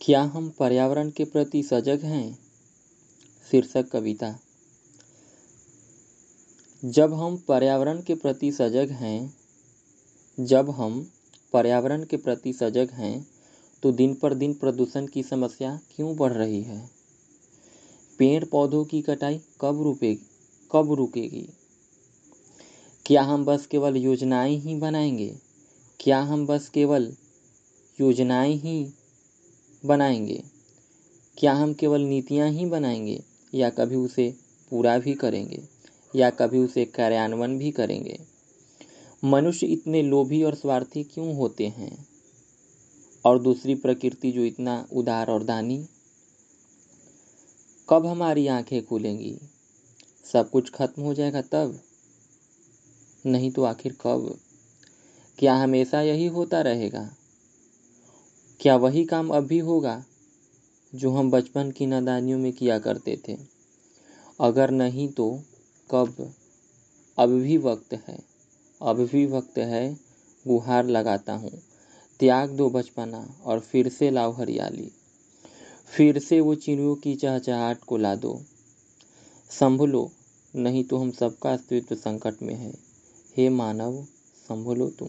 क्या हम पर्यावरण के प्रति सजग हैं? शीर्षक कविता। जब हम पर्यावरण के प्रति सजग हैं, जब हम पर्यावरण के प्रति सजग हैं तो दिन पर दिन प्रदूषण की समस्या क्यों बढ़ रही है? पेड़ पौधों की कटाई कब रुकेगी कब रुकेगी? क्या हम बस केवल योजनाएँ ही बनाएँगे? क्या हम बस केवल योजनाएँ ही बनाएँगे। क्या हम केवल नीतियाँ ही बनाएँगे, या कभी उसे पूरा भी करेंगे, या कभी उसे कार्यान्वयन भी करेंगे? मनुष्य इतने लोभी और स्वार्थी क्यों होते हैं? और दूसरी प्रकृति जो इतना उदार और दानी? कब हमारी आँखें खुलेंगी? सब कुछ खत्म हो जाएगा तब? नहीं तो आखिर कब? क्या हमेशा यही होता रहेगा? क्या वही काम अब भी होगा जो हम बचपन की नादानियों में किया करते थे? अगर नहीं तो कब? अब भी वक्त है, अब भी वक्त है, गुहार लगाता हूँ। त्याग दो बचपना और फिर से लाओ हरियाली। फिर से वो चिड़ियों की चहचहाट को ला दो संभलो, नहीं तो हम सबका अस्तित्व संकट में है। हे मानव, संभलो तुम।